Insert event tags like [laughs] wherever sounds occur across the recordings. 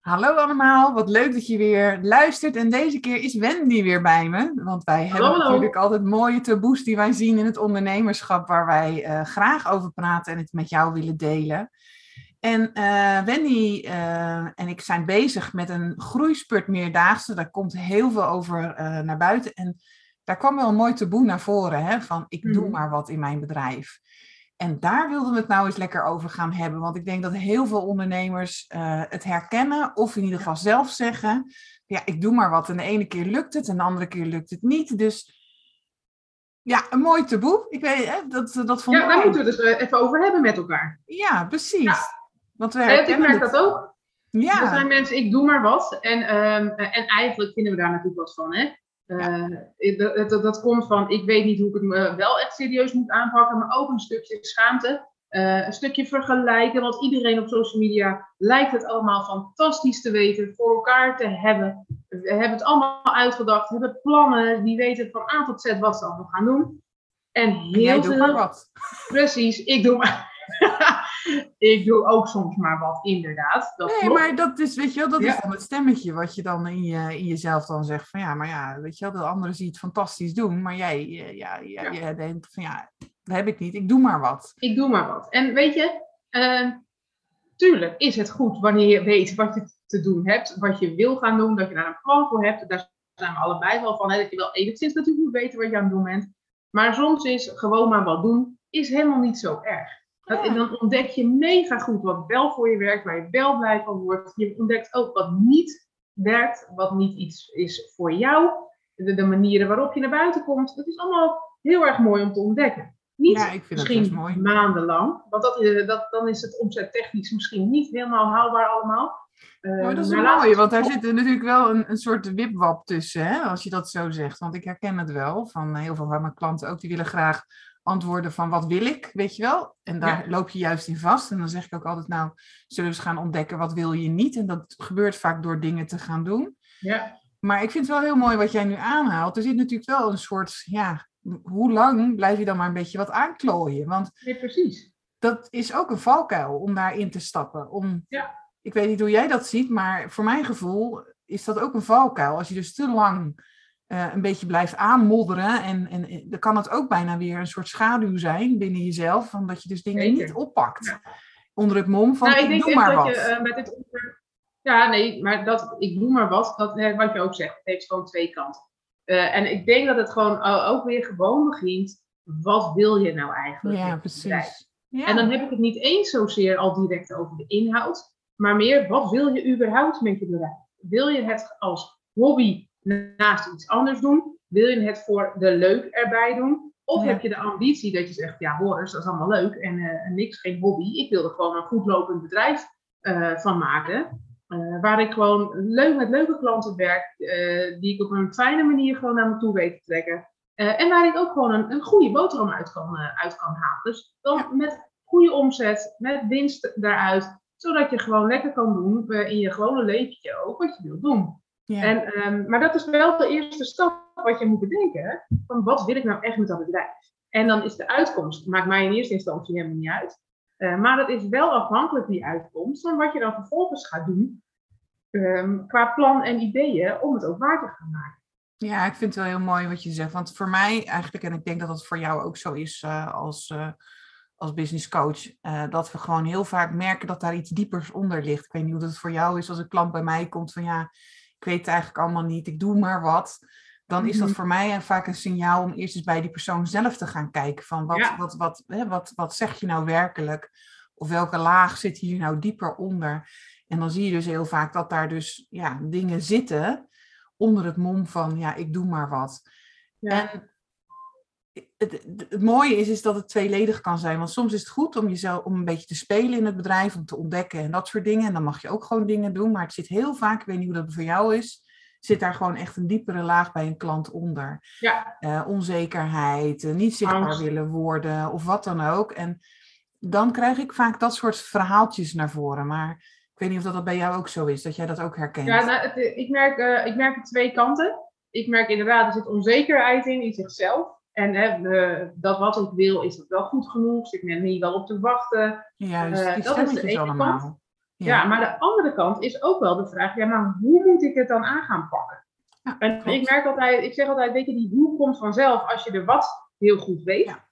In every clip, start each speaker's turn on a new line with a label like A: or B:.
A: Hallo allemaal, wat leuk dat je weer luistert. En deze keer is Wendy weer bij me. Want wij hebben natuurlijk altijd mooie taboes die wij zien in het ondernemerschap, waar wij eh, graag over praten en het met jou willen delen. En eh, Wendy eh, en ik zijn bezig met een groeispurt meerdaagse. Daar komt heel veel over naar buiten. En daar kwam wel een mooi taboe naar voren, hè, van ik doe
B: Mhm.
A: maar wat in mijn bedrijf. En daar wilden we het nou eens lekker over gaan hebben. Want ik denk dat heel veel ondernemers eh, het herkennen, of in ieder geval zelf zeggen: Ja, ik doe maar wat. En de ene keer lukt het, en de andere keer lukt het niet. Dus ja, een mooi taboe. Ik weet, hè, dat, dat vond
B: Ja, daar moeten we het dus eh, even over hebben met elkaar.
A: Ja, precies.
B: Ja.
A: Want we
B: En ik merk
A: het.
B: dat ook.
A: Ja.
B: Er zijn mensen, ik doe maar wat. En, ehm, eh, en eigenlijk vinden we daar natuurlijk wat van. Hè? Eh, dat, dat, dat komt van, ik weet niet hoe ik het me wel echt serieus moet aanpakken, maar ook een stukje schaamte. Eh, een stukje vergelijken, want iedereen op social media lijkt het allemaal fantastisch te weten, voor elkaar te hebben. We hebben het allemaal uitgedacht, hebben plannen, die weten van A tot Z wat ze allemaal gaan doen. En heel veel,
A: maar wat.
B: Precies, ik doe maar. [laughs] [laughs] ik doe ook soms maar wat, inderdaad. Dat
A: Nee,
B: klopt.
A: maar dat is, weet je wel, dat
B: Ja.
A: is dan het stemmetje wat je dan in, je, in jezelf dan zegt van ja, maar ja, weet je wel, de anderen zien het fantastisch doen, maar jij, eh, ja, ja,
B: Ja.
A: jij denkt van ja, dat heb ik niet, ik doe maar wat.
B: Ik doe maar wat. En weet je, eh, tuurlijk is het goed wanneer je weet wat je te doen hebt, wat je wil gaan doen, dat je daar een plan voor hebt. Daar zijn we allebei wel van, hè, dat je wel enigszins natuurlijk moet weten wat je aan het doen bent. Maar soms is gewoon maar wat doen, is helemaal niet zo erg. Dat-
A: Ja.
B: Dan ontdek je mega goed wat wel voor je werkt, waar je wel blij van wordt. Je ontdekt ook wat niet werkt, wat niet iets is voor jou. De, de manieren waarop je naar buiten komt. Het is allemaal heel erg mooi om te ontdekken. Niet
A: Ja, ik vind dat
B: misschien
A: mooi.
B: maandenlang, want dat, is- dat, dan is het omzettechnisch misschien niet helemaal haalbaar allemaal. Eh,
A: maar dat is mooie,
B: het
A: want daar zit er natuurlijk wel een, een soort wipwap tussen, hè, als je dat zo zegt. Want ik herken het wel van heel veel van mijn klanten ook, die willen graag antwoorden van wat wil ik, weet je wel? En daar loop je juist in vast. En dan zeg ik ook altijd, nou, zullen we eens gaan ontdekken wat wil je niet? En dat gebeurt vaak door dingen te gaan doen.
B: Ja,
A: Maar ik vind het wel heel mooi wat jij nu aanhaalt. Er zit natuurlijk wel een soort, ja, hoe lang blijf je dan maar een beetje wat aanklooien? Want
B: nee, precies.
A: dat is ook een valkuil om daarin te stappen. Om,
B: Ja.
A: Ik weet niet hoe jij dat ziet, maar voor mijn gevoel is dat ook een valkuil. Als je dus te lang eh, een beetje blijft aanmodderen, en, en en dan kan het ook bijna weer een soort schaduw zijn binnen jezelf, omdat je dus dingen
B: Zeker.
A: niet oppakt.
B: Ja.
A: Onder het mom van,
B: nou,
A: ik,
B: ik denk
A: doe maar
B: dat
A: wat.
B: je eh, met dit onderwerp... Ja, nee, maar dat, ik doe maar wat, dat, wat je ook zegt, het heeft gewoon twee kanten. Eh, en ik denk dat het gewoon ook weer gewoon begint, wat wil je nou eigenlijk?
A: ja, precies. Ja.
B: En dan heb ik het niet eens zozeer al direct over de inhoud, maar meer wat wil je überhaupt met je bedrijf? Wil je het als hobby naast iets anders doen? Wil je het voor de leuk erbij doen? Of
A: Ja.
B: heb je de ambitie dat je zegt, ja hoor eens, dat is allemaal leuk en eh, niks, geen hobby. Ik wil er gewoon een goed lopend bedrijf eh, van maken. eh, waar ik gewoon leuk met leuke klanten werk, die ik op een fijne manier gewoon naar me toe weet te trekken. En waar ik ook gewoon een, een goede boterham uit kan, uit kan halen. Dus dan
A: Ja.
B: met goede omzet, met winst daaruit. Zodat je gewoon lekker kan doen in je gewone leventje ook wat je wilt doen.
A: Ja.
B: En, ehm, maar dat is wel de eerste stap wat je moet bedenken. Van wat wil ik nou echt met dat bedrijf? En dan is de uitkomst, maakt mij in eerste instantie helemaal niet uit. Eh, maar dat is wel afhankelijk die uitkomst van wat je dan vervolgens gaat doen. ehm, qua plan en ideeën om het ook waar te gaan maken.
A: Ja, ik vind het wel heel mooi wat je zegt. Want voor mij eigenlijk, en ik denk dat dat voor jou ook zo is eh, als, eh, als business coach, dat we gewoon heel vaak merken dat daar iets diepers onder ligt. Ik weet niet hoe dat voor jou is als een klant bij mij komt van ja, ik weet het eigenlijk allemaal niet, ik doe maar wat. Dan is dat
B: Mhm.
A: voor mij vaak een signaal om eerst eens bij die persoon zelf te gaan kijken van wat,
B: Ja.
A: wat, wat, hè, wat, wat zeg je nou werkelijk? Of welke laag zit hier nou dieper onder? En dan zie je dus heel vaak dat daar dus ja, dingen zitten onder het mom van, ja, ik doe maar wat.
B: Ja.
A: En het, het, mooie is, is dat het tweeledig kan zijn. Want soms is het goed om jezelf om een beetje te spelen in het bedrijf, om te ontdekken en dat soort dingen. En dan mag je ook gewoon dingen doen. Maar het zit heel vaak, ik weet niet hoe dat voor jou is, zit daar gewoon echt een diepere laag bij een klant onder.
B: Ja.
A: Uh, onzekerheid, uh, niet zichtbaar Angst. willen worden of wat dan ook. En dan krijg ik vaak dat soort verhaaltjes naar voren. Maar ik weet niet of dat, dat bij jou ook zo is, dat jij dat ook herkent.
B: Ja, nou, het, ik, merk, uh, ik merk twee kanten. Ik merk inderdaad, er zit onzekerheid in, in zichzelf. En hè, dat wat ik wil, is dat wel goed genoeg? Zit men hier wel op te wachten?
A: Juist, uh, dat is de ene allemaal. kant.
B: Ja. ja. maar de andere kant is ook wel de vraag, ja, maar hoe moet ik het dan aan gaan pakken? Ja, en ik merk altijd, ik zeg altijd, weet je, die hoe komt vanzelf als je de wat heel goed weet. Ja.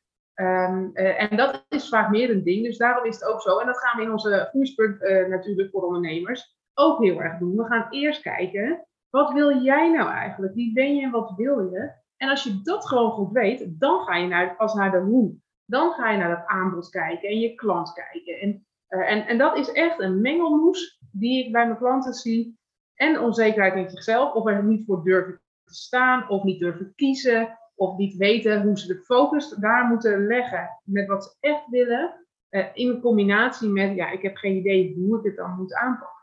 B: Um, uh, en dat is vaak meer een ding, dus daarom is het ook zo. En dat gaan we in onze groeispurt uh, natuurlijk voor ondernemers ook heel erg doen. We gaan eerst kijken, wat wil jij nou eigenlijk? Wie ben je en wat wil je? En als je dat gewoon goed weet, dan ga je naar, pas naar de hoe. Dan ga je naar het aanbod kijken en je klant kijken. En, uh, en, en dat is echt een mengelmoes die ik bij mijn klanten zie. En onzekerheid in zichzelf, of er niet voor durven te staan, of niet durven kiezen, of niet weten hoe ze de focus daar moeten leggen met wat ze echt willen. Uh, in combinatie met, ja, ik heb geen idee hoe ik het dan moet aanpakken.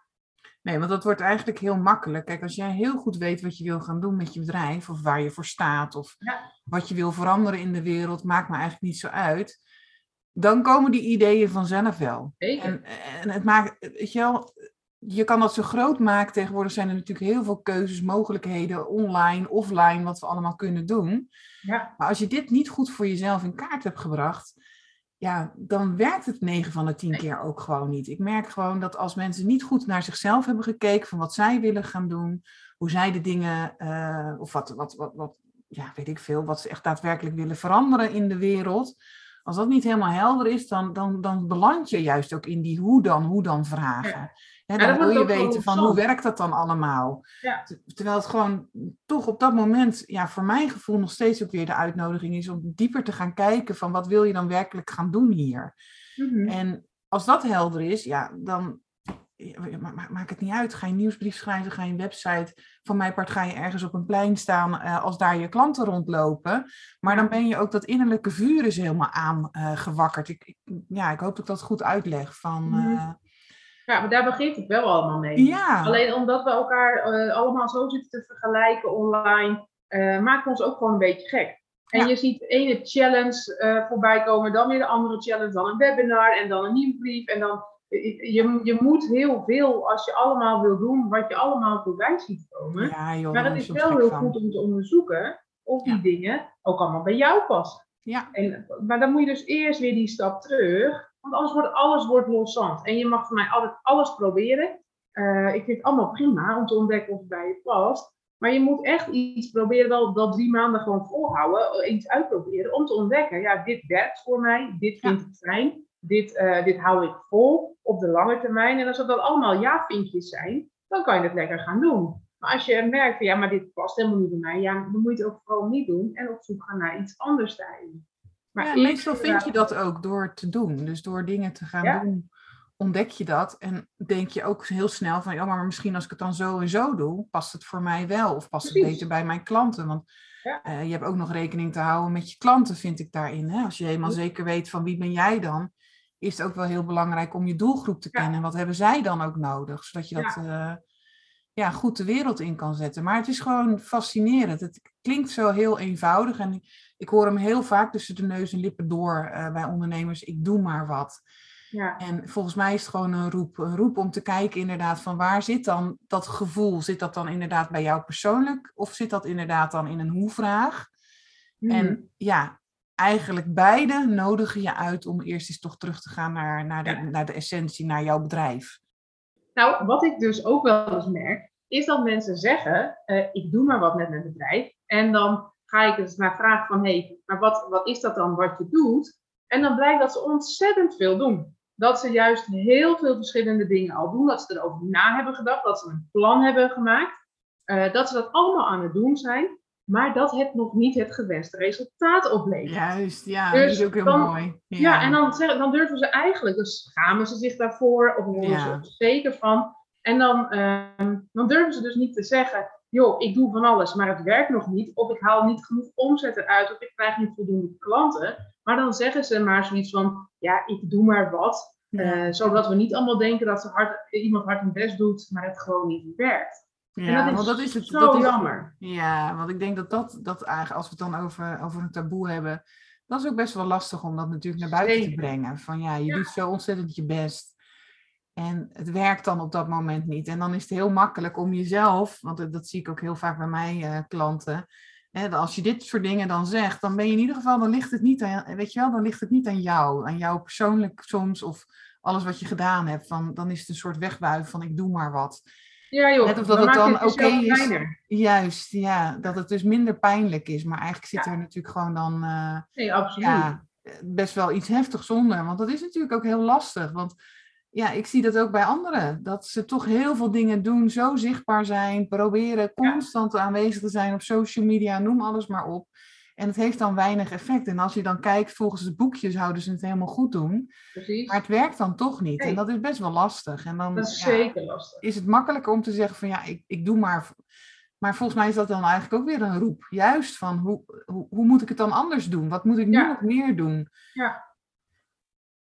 A: Nee, want dat wordt eigenlijk heel makkelijk. Kijk, als jij heel goed weet wat je wil gaan doen met je bedrijf, of waar je voor staat, of
B: ja.
A: wat je wil veranderen in de wereld, maakt me eigenlijk niet zo uit. Dan komen die ideeën vanzelf wel.
B: Zeker.
A: En, en het maakt, weet je wel, je kan dat zo groot maken. Tegenwoordig zijn er natuurlijk heel veel keuzes, mogelijkheden, online, offline, wat we allemaal kunnen doen.
B: Ja.
A: Maar als je dit niet goed voor jezelf in kaart hebt gebracht, ja, dan werkt het 9 van de 10 nee. keer ook gewoon niet. Ik merk gewoon dat als mensen niet goed naar zichzelf hebben gekeken van wat zij willen gaan doen, hoe zij de dingen, uh, of wat, wat, wat, wat, ja, weet ik veel, wat ze echt daadwerkelijk willen veranderen in de wereld. Als dat niet helemaal helder is, dan, dan, dan beland je juist ook in die hoe dan, hoe dan vragen. He, dan wil je weten van hoe werkt dat dan allemaal.
B: Ja.
A: Terwijl het gewoon toch op dat moment, ja, voor mijn gevoel nog steeds ook weer de uitnodiging is om dieper te gaan kijken van wat wil je dan werkelijk gaan doen hier.
B: Mm -hmm.
A: En als dat helder is, ja, dan maakt het niet uit. Ga je een nieuwsbrief schrijven, ga je een website. Van mijn part ga je ergens op een plein staan uh, als daar je klanten rondlopen. Maar dan ben je ook dat innerlijke vuur is helemaal aangewakkerd. Uh, ik, ik, ja, ik hoop dat ik dat goed uitleg. Van, uh,
B: mm -hmm. Ja, maar daar begint het wel allemaal mee.
A: Ja.
B: Alleen omdat we elkaar uh, allemaal zo zitten te vergelijken online, uh, maakt ons ook gewoon een beetje gek. En ja. je ziet de ene challenge uh, voorbij komen, dan weer de andere challenge, dan een webinar en dan een nieuwsbrief. En dan, je, je moet heel veel als je allemaal wil doen wat je allemaal voorbij ziet komen.
A: Ja, joh,
B: maar het is wel heel van. goed om te onderzoeken of die ja. dingen ook allemaal bij jou passen.
A: Ja.
B: En, maar dan moet je dus eerst weer die stap terug. Want anders wordt alles wordt loszand. En je mag voor mij altijd alles proberen. Uh, ik vind het allemaal prima om te ontdekken of het bij je past. Maar je moet echt iets proberen, wel, wel drie maanden gewoon volhouden. Iets uitproberen om te ontdekken. Ja, dit werkt voor mij. Dit vind ik fijn. Dit, uh, dit hou ik vol op de lange termijn. En als dat allemaal ja-vinkjes zijn, dan kan je het lekker gaan doen. Maar als je merkt van ja, maar dit past helemaal niet bij mij. Ja, dan moet je het ook vooral niet doen. En op zoek gaan naar iets anders daarin.
A: Maar meestal vind je dat ook door te doen. Dus door dingen te gaan doen, ontdek je dat. En denk je ook heel snel van, ja, maar misschien als ik het dan zo en zo doe, past het voor mij wel. Of past Precies. het beter bij mijn klanten. Want uh, je hebt ook nog rekening te houden met je klanten, vind ik daarin. Hè? Als je helemaal zeker weet van wie ben jij dan, is het ook wel heel belangrijk om je doelgroep te kennen. Wat hebben zij dan ook nodig? Zodat je dat uh, ja, goed de wereld in kan zetten. Maar het is gewoon fascinerend. Het klinkt zo heel eenvoudig. En ik hoor hem heel vaak tussen de neus en lippen door uh, bij ondernemers. Ik doe maar wat.
B: Ja.
A: En volgens mij is het gewoon een roep, een roep om te kijken inderdaad van waar zit dan dat gevoel? Zit dat dan inderdaad bij jou persoonlijk? Of zit dat inderdaad dan in een hoe-vraag?
B: Mhm.
A: Mm. En ja, eigenlijk beide nodigen je uit om eerst eens toch terug te gaan naar, naar, de,
B: Ja.
A: naar de essentie, naar jouw bedrijf.
B: Nou, wat ik dus ook wel eens merk, is dat mensen zeggen, eh, ik doe maar wat met mijn bedrijf. En dan ga ik dus naar vragen van, hé, hey, maar wat, wat is dat dan wat je doet? En dan blijkt dat ze ontzettend veel doen. Dat ze juist heel veel verschillende dingen al doen. Dat ze erover na hebben gedacht, dat ze een plan hebben gemaakt. eh, dat ze dat allemaal aan het doen zijn. Maar dat het nog niet het gewenste resultaat oplevert.
A: Juist, ja,
B: Dus
A: dat is ook heel
B: dan-
A: mooi.
B: Ja, en dan, dan durven ze eigenlijk, dus schamen ze zich daarvoor, of worden
A: Ja.
B: ze er zeker van. En dan, ehm, dan durven ze dus niet te zeggen, joh, ik doe van alles, maar het werkt nog niet. Of ik haal niet genoeg omzet eruit, of ik krijg niet voldoende klanten. Maar dan zeggen ze maar zoiets van, ja, ik doe maar wat. Eh, zodat we niet allemaal denken dat ze hard, iemand hard hun best doet, maar het gewoon niet werkt.
A: Ja, dat is, want dat is het, zo dat is, jammer. Ja, want ik denk dat dat, dat eigenlijk, als we het dan over, over een taboe hebben, dat is ook best wel lastig om dat natuurlijk naar buiten te brengen. Van ja, je doet zo ontzettend je best. En het werkt dan op dat moment niet. En dan is het heel makkelijk om jezelf, want dat zie ik ook heel vaak bij mijn uh, klanten. Hè, als je dit soort dingen dan zegt, dan ben je in ieder geval, dan ligt het niet aan, weet je wel, dan ligt het niet aan jou, aan jou persoonlijk soms, of alles wat je gedaan hebt. Van, dan is het een soort wegbuif van ik doe maar wat.
B: Ja joh,
A: Net of dat het dan oké is. Juist, ja, dat het dus minder pijnlijk is. Maar eigenlijk zit er natuurlijk gewoon dan uh,
B: nee, absoluut. Ja,
A: best wel iets heftigs onder. Want dat is natuurlijk ook heel lastig. Want ja, ik zie dat ook bij anderen. Dat ze toch heel veel dingen doen, zo zichtbaar zijn, proberen constant aanwezig te zijn op social media, noem alles maar op. En het heeft dan weinig effect. En als je dan kijkt, volgens het boekje zouden ze het helemaal goed doen. Precies. Maar het werkt dan toch niet. En dat is best wel lastig. En dan
B: dat is zeker lastig.
A: is het makkelijker om te zeggen van ja, ik, ik doe maar. Maar volgens mij is dat dan eigenlijk ook weer een roep. Juist van hoe, hoe, hoe moet ik het dan anders doen? Wat moet ik nu nog meer doen?
B: Ja.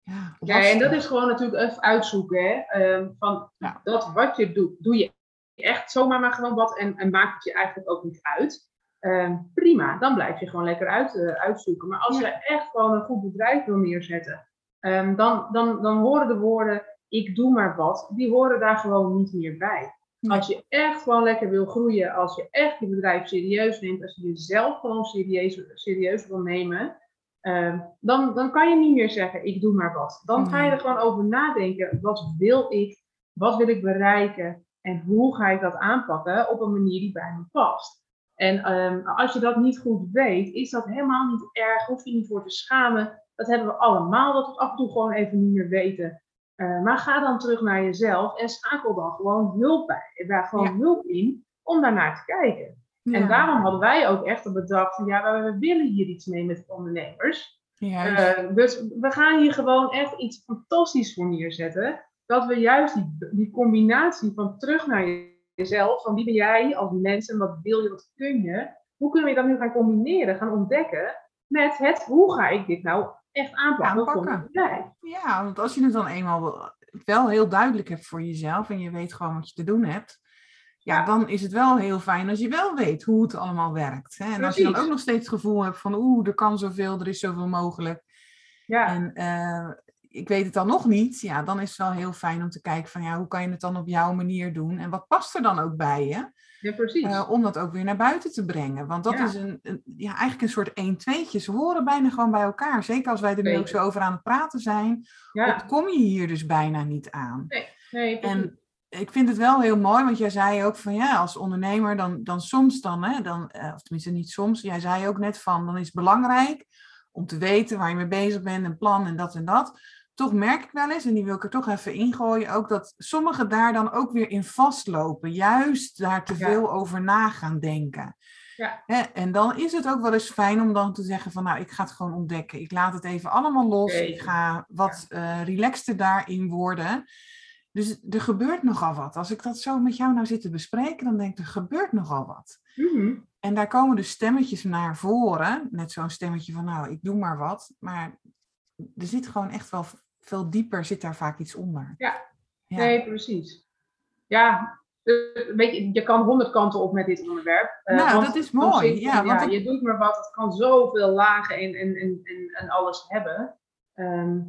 B: Ja, ja, en dat is gewoon natuurlijk even uitzoeken. Hè? Ehm, van dat wat je doet, doe je echt zomaar maar gewoon wat en, en maakt het je eigenlijk ook niet uit. Ehm, prima, dan blijf je gewoon lekker uit, uh, uitzoeken. Maar als je echt gewoon een goed bedrijf wil neerzetten, um, dan, dan, dan horen de woorden ik doe maar wat, die horen daar gewoon niet meer bij. Als je echt gewoon lekker wil groeien, als je echt je bedrijf serieus neemt, als je jezelf gewoon serieus, serieus wil nemen, um, dan, dan kan je niet meer zeggen ik doe maar wat. Dan ga je er gewoon over nadenken, wat wil ik, wat wil ik bereiken en hoe ga ik dat aanpakken op een manier die bij me past. En um, als je dat niet goed weet, is dat helemaal niet erg. Hoef je niet voor te schamen. Dat hebben we allemaal, dat we af en toe gewoon even niet meer weten. Uh, maar ga dan terug naar jezelf en schakel dan gewoon hulp bij. Daar gewoon hulp in om daarnaar te kijken. En daarom hadden wij ook echt bedacht van ja, we willen hier iets mee met ondernemers. Uh, dus we gaan hier gewoon echt iets fantastisch voor neerzetten. Dat we juist die, die combinatie van terug naar je jezelf, van wie ben jij als mens en wat wil je, wat kun je? Hoe kunnen we dat nu gaan combineren, gaan ontdekken met het hoe ga ik dit nou echt aanpakken, aanpakken. voor
A: Ja, want als je het dan eenmaal wel heel duidelijk hebt voor jezelf en je weet gewoon wat je te doen hebt, ja, dan is het wel heel fijn als je wel weet hoe het allemaal werkt. Hè? En als je dan ook nog steeds het gevoel hebt van oeh, er kan zoveel, er is zoveel mogelijk. Ja. En uh, ik weet het dan nog niet, ja, dan is het wel heel fijn om te kijken van ja, hoe kan je het dan op jouw manier doen en wat past er dan ook bij je?
B: Ja, precies. Uh,
A: om dat ook weer naar buiten te brengen. Want dat is een, een, ja, eigenlijk een soort 1 tweetje. Ze horen bijna gewoon bij elkaar. Zeker als wij er nu ook zo over aan het praten zijn. Ja. kom je hier dus bijna niet aan.
B: Nee, nee
A: En ik vind het wel heel mooi, want jij zei ook van ja, als ondernemer dan, dan soms dan, hè, dan, uh, of tenminste niet soms, jij zei ook net van, dan is het belangrijk om te weten waar je mee bezig bent, een plan en dat en dat toch merk ik wel eens, en die wil ik er toch even ingooien, ook dat sommigen daar dan ook weer in vastlopen. Juist daar te veel over na gaan denken. Ja. en dan is het ook wel eens fijn om dan te zeggen van nou, ik ga het gewoon ontdekken. Ik laat het even allemaal los. Ik ga wat ja. uh, relaxter daarin worden. Dus er gebeurt nogal wat. Als ik dat zo met jou nou zit te bespreken, dan denk ik, er gebeurt nogal wat. Mm En daar komen de stemmetjes naar voren. Net zo'n stemmetje van nou, ik doe maar wat. Maar er zit gewoon echt wel veel dieper zit daar vaak iets onder.
B: Ja, nee, precies. Ja, weet je, je kan honderd kanten op met dit onderwerp.
A: Uh, nou, dat is mooi. ja,
B: want ja, je doet maar wat, het kan zoveel lagen en, en, en, en, alles hebben. Ehm,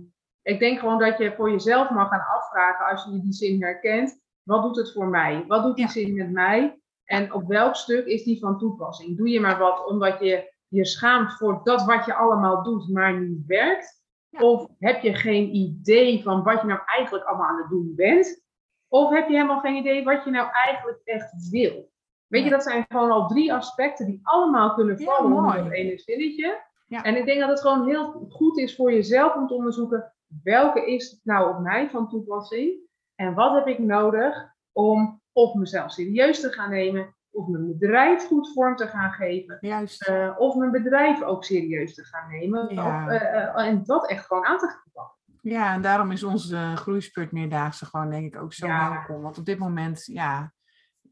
B: ik denk gewoon dat je voor jezelf mag gaan afvragen, als je die zin herkent, wat doet het voor mij? Wat doet die zin met mij? En op welk stuk is die van toepassing? Doe je maar wat omdat je je schaamt voor dat wat je allemaal doet, maar niet werkt? Of heb je geen idee van wat je nou eigenlijk allemaal aan het doen bent? Of heb je helemaal geen idee wat je nou eigenlijk echt wil? Weet je, dat zijn gewoon al drie aspecten die allemaal kunnen vallen onder dat ene zinnetje. Ja. En ik denk dat het gewoon heel goed is voor jezelf om te onderzoeken welke is nou op mij van toepassing en wat heb ik nodig om of mezelf serieus te gaan nemen of mijn bedrijf goed vorm te gaan geven.
A: Juist.
B: Uh, of mijn bedrijf ook serieus te gaan nemen. Ja. Of, uh, en dat echt gewoon aan te gaan pakken.
A: Ja, en daarom is onze groeispurt meerdaagse gewoon denk ik ook zo ja. welkom. Want op dit moment, ja,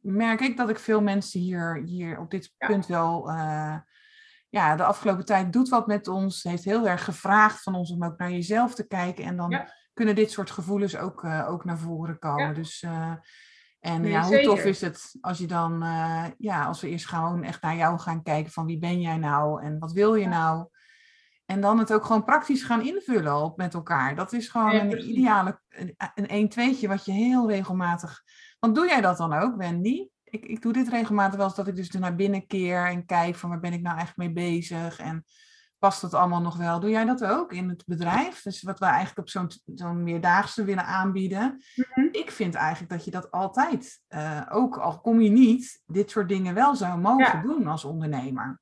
A: merk ik dat ik veel mensen hier, hier op dit punt wel. Uh, ja, de afgelopen tijd doet wat met ons. Heeft heel erg gevraagd van ons om ook naar jezelf te kijken. En dan kunnen dit soort gevoelens ook, uh, ook naar voren komen. Dus. Uh, en ja, hoe tof is het als je dan, ja, als we eerst gewoon echt naar jou gaan kijken van wie ben jij nou en wat wil je nou? En dan het ook gewoon praktisch gaan invullen op met elkaar. Dat is gewoon een ideale, een 1-2'tje wat je heel regelmatig... Want doe jij dat dan ook, Wendy? Ik, ik doe dit regelmatig wel eens dat ik dus naar binnen keer en kijk van waar ben ik nou eigenlijk mee bezig en past dat allemaal nog wel? Doe jij dat ook in het bedrijf? Dus wat we eigenlijk op zo'n zo'n meerdaagse willen aanbieden. Mhm. Ik vind eigenlijk dat je dat altijd, uh, ook al kom je niet, dit soort dingen wel zou mogen doen als ondernemer.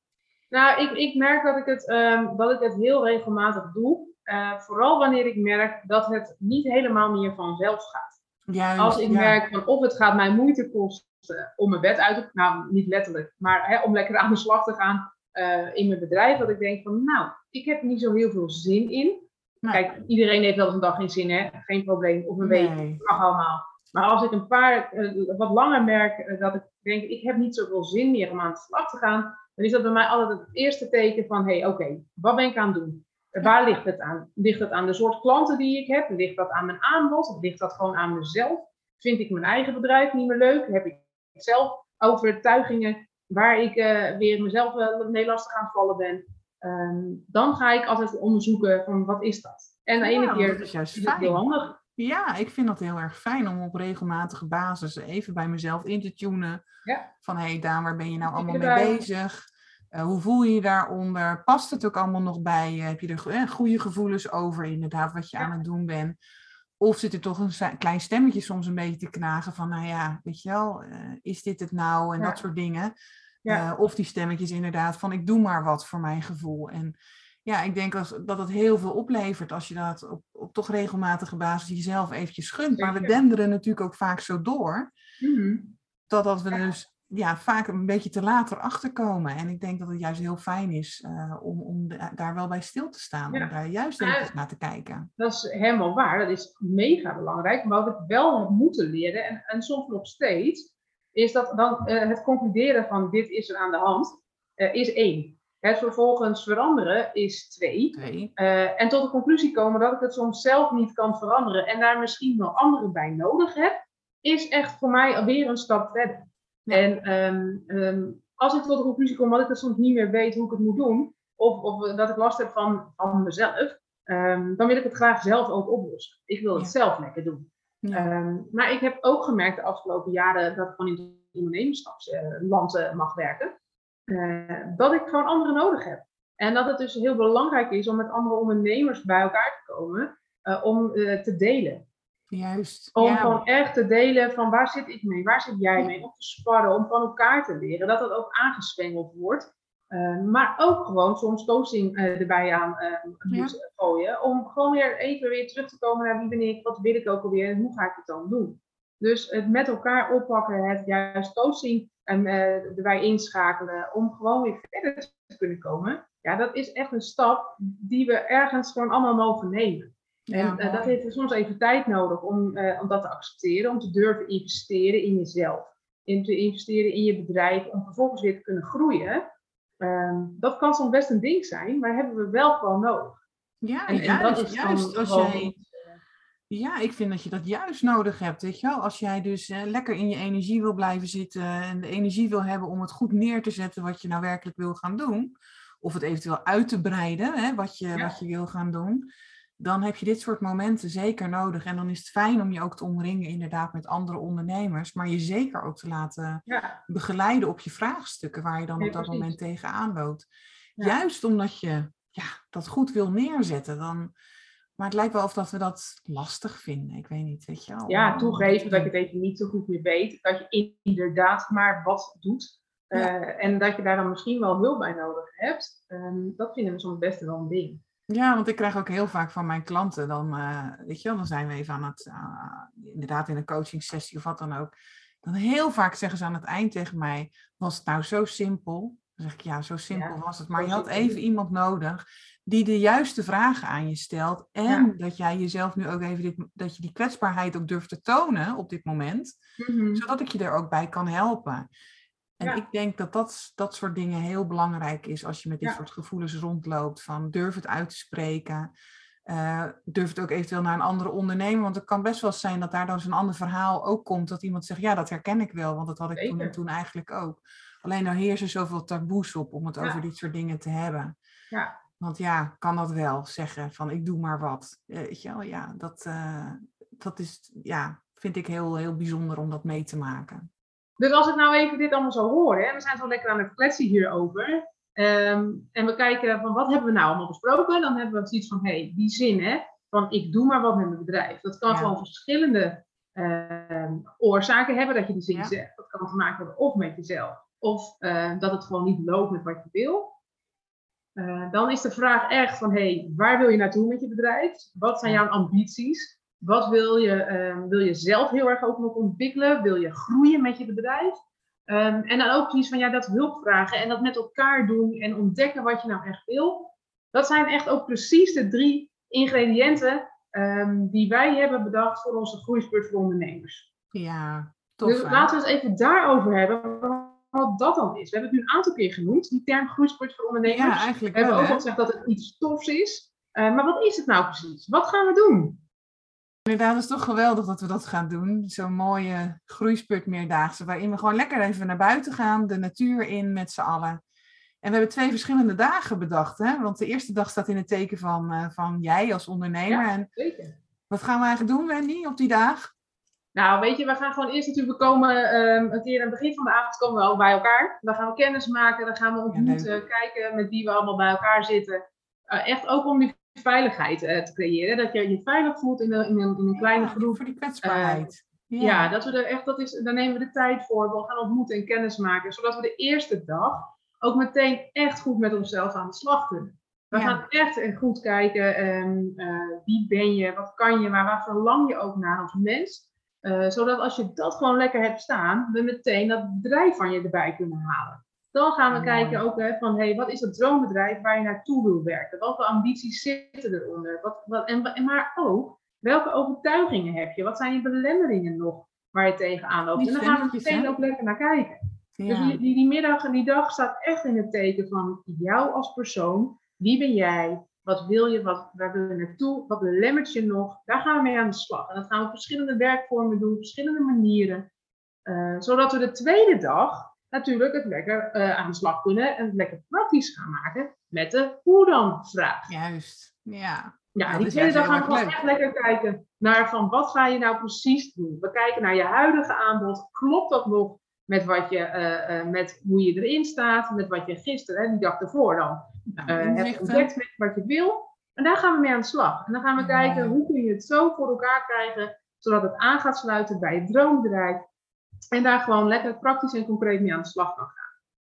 B: Nou, ik, ik merk dat ik het, um, dat ik het heel regelmatig doe. Uh, vooral wanneer ik merk dat het niet helemaal meer vanzelf gaat. Juist, Als ik merk van of het gaat mij moeite kosten om mijn bed uit te... Nou, niet letterlijk, maar hè, om lekker aan de slag te gaan uh, in mijn bedrijf. Dat ik denk van, nou, ik heb niet zo heel veel zin in. Kijk, iedereen heeft wel eens een dag geen zin, hè? Geen probleem. Of een week, mag allemaal. Maar als ik een paar, uh, wat langer merk, dat ik denk, ik heb niet zoveel zin meer om aan de slag te gaan dan is dat bij mij altijd het eerste teken van, hé, hey, oké, wat ben ik aan het doen? Waar ligt het aan? Ligt het aan de soort klanten die ik heb? Ligt dat aan mijn aanbod? Ligt dat gewoon aan mezelf? Vind ik mijn eigen bedrijf niet meer leuk? Heb ik zelf overtuigingen waar ik uh, weer mezelf uh, mee lastig aan het vallen ben? Um, dan ga ik altijd onderzoeken van wat is dat? En de ene keer is, juist is het heel handig.
A: Ja, ik vind dat heel erg fijn om op regelmatige basis even bij mezelf in te tunen. Ja. Van hé, hey Daan, waar ben je nou allemaal mee bezig? Uh, hoe voel je je daaronder? Past het ook allemaal nog bij je? Heb je er eh, goede gevoelens over, inderdaad, wat je aan het doen bent? Of zit er toch een klein stemmetje soms een beetje te knagen van, nou ja, weet je wel, uh, is dit het nou? En dat soort dingen. Ja. of die stemmetjes inderdaad van, ik doe maar wat voor mijn gevoel. En ja, ik denk als, dat het heel veel oplevert als je dat op, op toch regelmatige basis jezelf eventjes gunt. Maar we denderen natuurlijk ook vaak zo door, mm dat, dat we dus ja, vaak een beetje te later achterkomen. En ik denk dat het juist heel fijn is uh, om, om daar wel bij stil te staan. Om daar juist even naar te kijken.
B: Dat is helemaal waar. Dat is mega belangrijk. Maar wat ik wel heb moeten leren, en, en soms nog steeds, is dat dan uh, het concluderen van dit is er aan de hand, uh, is één. Het vervolgens veranderen is twee. twee. en tot de conclusie komen dat ik het soms zelf niet kan veranderen en daar misschien wel anderen bij nodig heb, is echt voor mij alweer een stap verder. En ehm, ehm, als ik tot de conclusie kom dat ik het soms niet meer weet hoe ik het moet doen, of, of dat ik last heb van, van mezelf, um, dan wil ik het graag zelf ook oplossen. Ik wil het zelf lekker doen. maar ik heb ook gemerkt de afgelopen jaren dat ik gewoon in het ondernemerschapsland uh, mag werken, uh, dat ik gewoon anderen nodig heb. En dat het dus heel belangrijk is om met andere ondernemers bij elkaar te komen uh, om te delen.
A: Juist.
B: Om gewoon echt te delen van waar zit ik mee, waar zit jij mee, om te sparren, om van elkaar te leren, dat dat ook aangeswengeld wordt. Uh, maar ook gewoon soms coaching uh, erbij aan uh, gooien, om gewoon weer even weer terug te komen naar wie ben ik, wat wil ik ook alweer en hoe ga ik het dan doen. Dus het met elkaar oppakken, het juist coaching en, erbij inschakelen, om gewoon weer verder te kunnen komen. Ja, dat is echt een stap die we ergens gewoon allemaal mogen nemen. En uh, dat heeft soms even tijd nodig om, uh, om dat te accepteren, om te durven investeren in jezelf. In te investeren in je bedrijf, om vervolgens weer te kunnen groeien. Um, dat kan soms best een ding zijn, maar hebben we wel gewoon nodig.
A: Ja, en, en dat is juist als jij. Ja, ik vind dat je dat juist nodig hebt. Weet je wel? Als jij dus uh, lekker in je energie wil blijven zitten en de energie wil hebben om het goed neer te zetten wat je nou werkelijk wil gaan doen, of het eventueel uit te breiden, hè, wat, je, wat je wil gaan doen dan heb je dit soort momenten zeker nodig. En dan is het fijn om je ook te omringen inderdaad met andere ondernemers, maar je zeker ook te laten begeleiden op je vraagstukken waar je dan op dat moment tegenaan loopt. Juist omdat je ja, dat goed wil neerzetten, dan... Maar het lijkt wel of dat we dat lastig vinden. Ik weet niet, weet je wel.
B: Ja, toegeven dat je het even niet zo goed meer weet. Dat je inderdaad maar wat doet. Uh, en dat je daar dan misschien wel hulp bij nodig hebt. Um, dat vinden we soms best wel een ding.
A: Ja, want ik krijg ook heel vaak van mijn klanten, dan, uh, weet je wel, dan zijn we even aan het, uh, inderdaad in een coaching sessie of wat dan ook. Dan heel vaak zeggen ze aan het eind tegen mij, was het nou zo simpel? Dan zeg ik, ja, zo simpel was het. Maar je had even iemand nodig die de juiste vragen aan je stelt. En dat jij jezelf nu ook even, dit, dat je die kwetsbaarheid ook durft te tonen op dit moment. Mhm. Zodat ik je er ook bij kan helpen. En ik denk dat, dat dat soort dingen heel belangrijk is als je met dit soort gevoelens rondloopt. Van durf het uit te spreken. Uh, durf het ook eventueel naar een andere ondernemer. Want het kan best wel zijn dat daar dan zo'n ander verhaal ook komt. Dat iemand zegt, ja, dat herken ik wel. Want dat had ik toen en toen eigenlijk ook. Alleen daar heersen zoveel taboes op om het over dit soort dingen te hebben. Ja. Want ja, kan dat wel zeggen van ik doe maar wat. Weet je wel, ja, dat, uh, dat is, ja, vind ik heel, heel bijzonder om dat mee te maken.
B: Dus als ik nou even dit allemaal zo hoor, hè, we zijn zo lekker aan het kletsen hierover. Um, en we kijken van wat hebben we nou allemaal besproken. Dan hebben we zoiets van, hé, hey, die zin hè, van ik doe maar wat met mijn bedrijf. Dat kan gewoon verschillende uh, oorzaken hebben dat je die zin zegt. Dat kan te maken hebben of met jezelf. Of uh, dat het gewoon niet loopt met wat je wil. Uh, dan is de vraag echt van, hé, hey, waar wil je naartoe met je bedrijf? Wat zijn jouw ambities? Wat wil je, ehm, wil je zelf heel erg ook nog ontwikkelen? Wil je groeien met je bedrijf? Um, en dan ook iets van ja, dat hulp vragen en dat met elkaar doen en ontdekken wat je nou echt wil. Dat zijn echt ook precies de drie ingrediënten um, die wij hebben bedacht voor onze groeispurt voor ondernemers.
A: Ja, tof.
B: Dus laten we het even daarover hebben wat dat dan is. We hebben het nu een aantal keer genoemd, die term groeispurt voor ondernemers.
A: Ja, eigenlijk
B: We hebben ook al gezegd dat het iets tofs is. Uh, maar wat is het nou precies? Wat gaan we doen?
A: Inderdaad, het is toch geweldig dat we dat gaan doen. Zo'n mooie groeispurt meerdaagse, waarin we gewoon lekker even naar buiten gaan, de natuur in met z'n allen. En we hebben twee verschillende dagen bedacht, hè? want de eerste dag staat in het teken van, uh, van jij als ondernemer. Ja, en zeker. Wat gaan we eigenlijk doen, Wendy, op die dag?
B: Nou, weet je, we gaan gewoon eerst natuurlijk, we komen um, een keer aan het begin van de avond komen we al bij elkaar. Dan gaan we kennis maken, dan gaan we ontmoeten, ja, kijken met wie we allemaal bij elkaar zitten. Uh, echt ook om die veiligheid uh, te creëren. Dat je je veilig voelt in, de, in, een, in een kleine groep.
A: Voor die kwetsbaarheid.
B: Uh, ja. ja. dat we er echt, dat is, daar nemen we de tijd voor. We gaan ontmoeten en kennis maken. Zodat we de eerste dag ook meteen echt goed met onszelf aan de slag kunnen. We ja. gaan echt goed kijken, um, uh, wie ben je, wat kan je, maar waar verlang je ook naar als mens. Uh, zodat als je dat gewoon lekker hebt staan, we meteen dat bedrijf van je erbij kunnen halen. Dan gaan we kijken ook hè, van, hey, wat is dat droombedrijf waar je naartoe wil werken? Welke ambities zitten eronder? Wat, wat, en, maar ook, welke overtuigingen heb je? Wat zijn je belemmeringen nog waar je tegenaan loopt? en dan gaan we meteen ook lekker naar kijken. Ja. Dus die, die, die middag en die dag staat echt in het teken van jou als persoon. Wie ben jij? Wat wil je? Wat, waar wil je naartoe? Wat belemmert je nog? Daar gaan we mee aan de slag. En dat gaan we op verschillende werkvormen doen, op verschillende manieren. Uh, zodat we de tweede dag natuurlijk het lekker uh, aan de slag kunnen en het lekker praktisch gaan maken met de hoe dan vraag.
A: Juist, ja.
B: Ja, die tweede dag gaan we gewoon echt lekker kijken naar van wat ga je nou precies doen. We kijken naar je huidige aanbod. Klopt dat nog met, wat je, uh, uh, met hoe je erin staat, met wat je gisteren, hè, die dag ervoor dan, hebt ontdekt met wat je wil. En daar gaan we mee aan de slag. En dan gaan we kijken hoe kun je het zo voor elkaar krijgen, zodat het aan gaat sluiten bij het droombedrijf en daar gewoon lekker praktisch en concreet mee aan de slag kan gaan.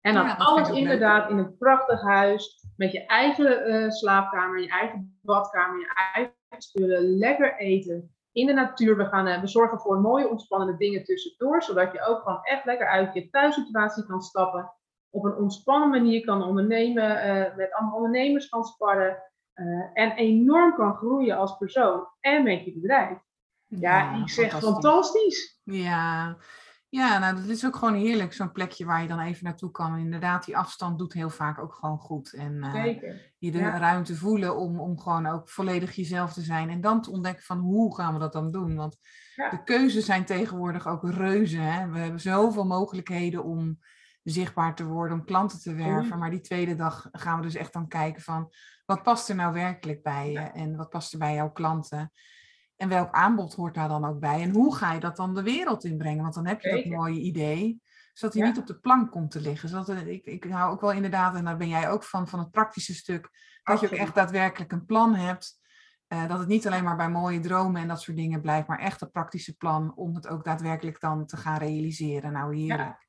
B: En dan alles inderdaad in een prachtig huis, met je eigen uh, slaapkamer, je eigen badkamer, je eigen spullen, lekker eten. In de natuur, we, gaan, uh, we zorgen voor mooie ontspannende dingen tussendoor, zodat je ook gewoon echt lekker uit je thuissituatie kan stappen. Op een ontspannen manier kan ondernemen, uh, met andere ondernemers kan sparren. en enorm kan groeien als persoon en met je bedrijf. Ja, ja ik zeg fantastisch. fantastisch.
A: Ja, ja, nou dat is ook gewoon heerlijk, zo'n plekje waar je dan even naartoe kan. En inderdaad, die afstand doet heel vaak ook gewoon goed. En uh, je de ruimte voelen om, om gewoon ook volledig jezelf te zijn. En dan te ontdekken van hoe gaan we dat dan doen. Want ja. de keuzes zijn tegenwoordig ook reuze. Hè? We hebben zoveel mogelijkheden om zichtbaar te worden, om klanten te werven. Maar die tweede dag gaan we dus echt dan kijken van wat past er nou werkelijk bij je? En wat past er bij jouw klanten? En welk aanbod hoort daar dan ook bij? En hoe ga je dat dan de wereld inbrengen? Want dan heb je dat mooie idee, zodat hij niet op de plank komt te liggen. Zodat, ik, ik hou ook wel inderdaad, en daar ben jij ook van, van het praktische stuk, dat je ook echt daadwerkelijk een plan hebt. Uh, dat het niet alleen maar bij mooie dromen en dat soort dingen blijft, maar echt een praktische plan om het ook daadwerkelijk dan te gaan realiseren. Nou, heerlijk.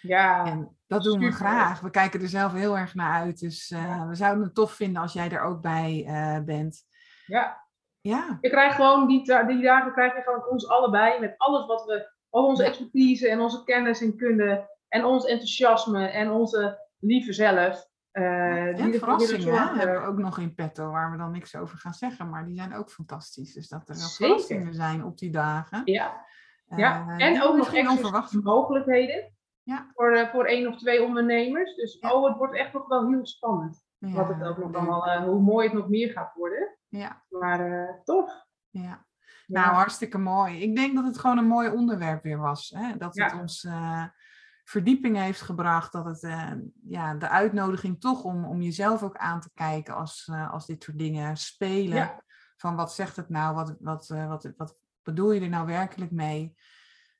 B: Ja.
A: En dat doen we graag. We kijken er zelf heel erg naar uit. Dus uh, we zouden het tof vinden als jij er ook bij uh, bent.
B: Ja, ja. Je krijgt gewoon die, die dagen krijg je gewoon ons allebei met alles wat we, al onze expertise en onze kennis en kunde en ons enthousiasme en onze lieve zelf. Uh,
A: en verrassingen hebben we ook nog in petto, waar we dan niks over gaan zeggen. Maar die zijn ook fantastisch. Dus dat er wel verrassingen zijn op die dagen.
B: Ja, ja. en ook nog onverwachte mogelijkheden. Ja. Voor, voor één of twee ondernemers. Dus oh, het wordt echt nog wel heel spannend. Wat het ook nog allemaal, hoe mooi het nog meer gaat worden. Ja. Maar tof.
A: Ja. Nou, hartstikke mooi. Ik denk dat het gewoon een mooi onderwerp weer was. Hè? Dat het ons uh, verdieping heeft gebracht. Dat het uh, ja, de uitnodiging toch om, om jezelf ook aan te kijken als, uh, als dit soort dingen spelen. Van wat zegt het nou? Wat, wat, wat, wat bedoel je er nou werkelijk mee?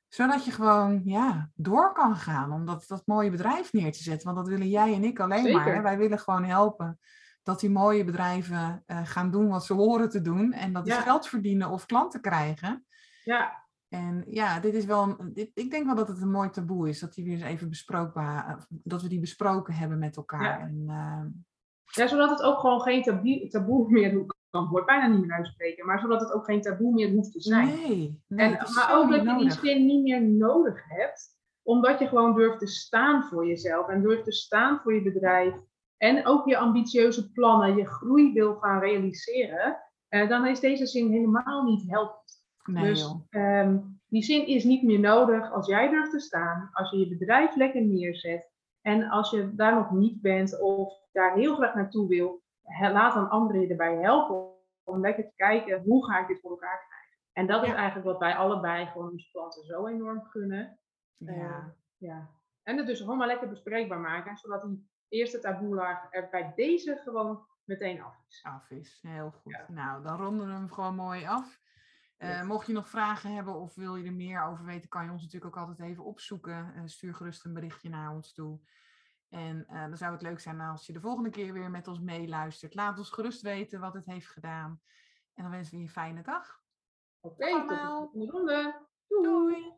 A: Zodat je gewoon ja, door kan gaan om dat, dat mooie bedrijf neer te zetten. Want dat willen jij en ik alleen maar. Hè? Wij willen gewoon helpen dat die mooie bedrijven uh, gaan doen wat ze horen te doen. En dat is geld verdienen of klanten krijgen. Ja. En ja, dit is wel. Dit, ik denk wel dat het een mooi taboe is. Dat die weer eens even besprookbaar. Eh, dat we die besproken hebben met elkaar. Ja, en, uh...
B: ja zodat het ook gewoon geen taboe, taboe meer kan bijna niet meer uitspreken, maar zodat het ook geen taboe meer hoeft te zijn. Nee, nee en, maar ook dat je die zin niet meer nodig hebt, omdat je gewoon durft te staan voor jezelf en durft te staan voor je bedrijf en ook je ambitieuze plannen, je groei wil gaan realiseren, uh, dan is deze zin helemaal niet helpend. Nee, dus um, die zin is niet meer nodig als jij durft te staan, als je je bedrijf lekker neerzet en als je daar nog niet bent of daar heel graag naartoe wil, laat dan anderen je erbij helpen om lekker te kijken hoe ga ik dit voor elkaar krijgen. En dat is eigenlijk wat wij allebei gewoon onze klanten zo enorm gunnen. Ja. Uh, ja. En het dus gewoon maar lekker bespreekbaar maken, zodat die eerste taboe er bij deze gewoon meteen af is.
A: Af is, heel goed. Nou, dan ronden we hem gewoon mooi af. Uh, mocht je nog vragen hebben of wil je er meer over weten, kan je ons natuurlijk ook altijd even opzoeken. Uh, stuur gerust een berichtje naar ons toe. En uh, dan zou het leuk zijn als je de volgende keer weer met ons meeluistert. Laat ons gerust weten wat het heeft gedaan. En dan wensen we je een fijne dag.
B: Oké, okay, tot de volgende ronde.
A: Doei.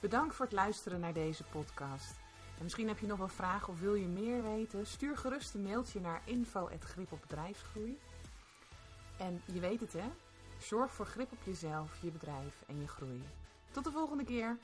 A: Bedankt voor het luisteren naar deze podcast. En misschien heb je nog wel vragen of wil je meer weten? Stuur gerust een mailtje naar info.grip op bedrijfsgroei. En je weet het hè, zorg voor grip op jezelf, je bedrijf en je groei. Tot de volgende keer!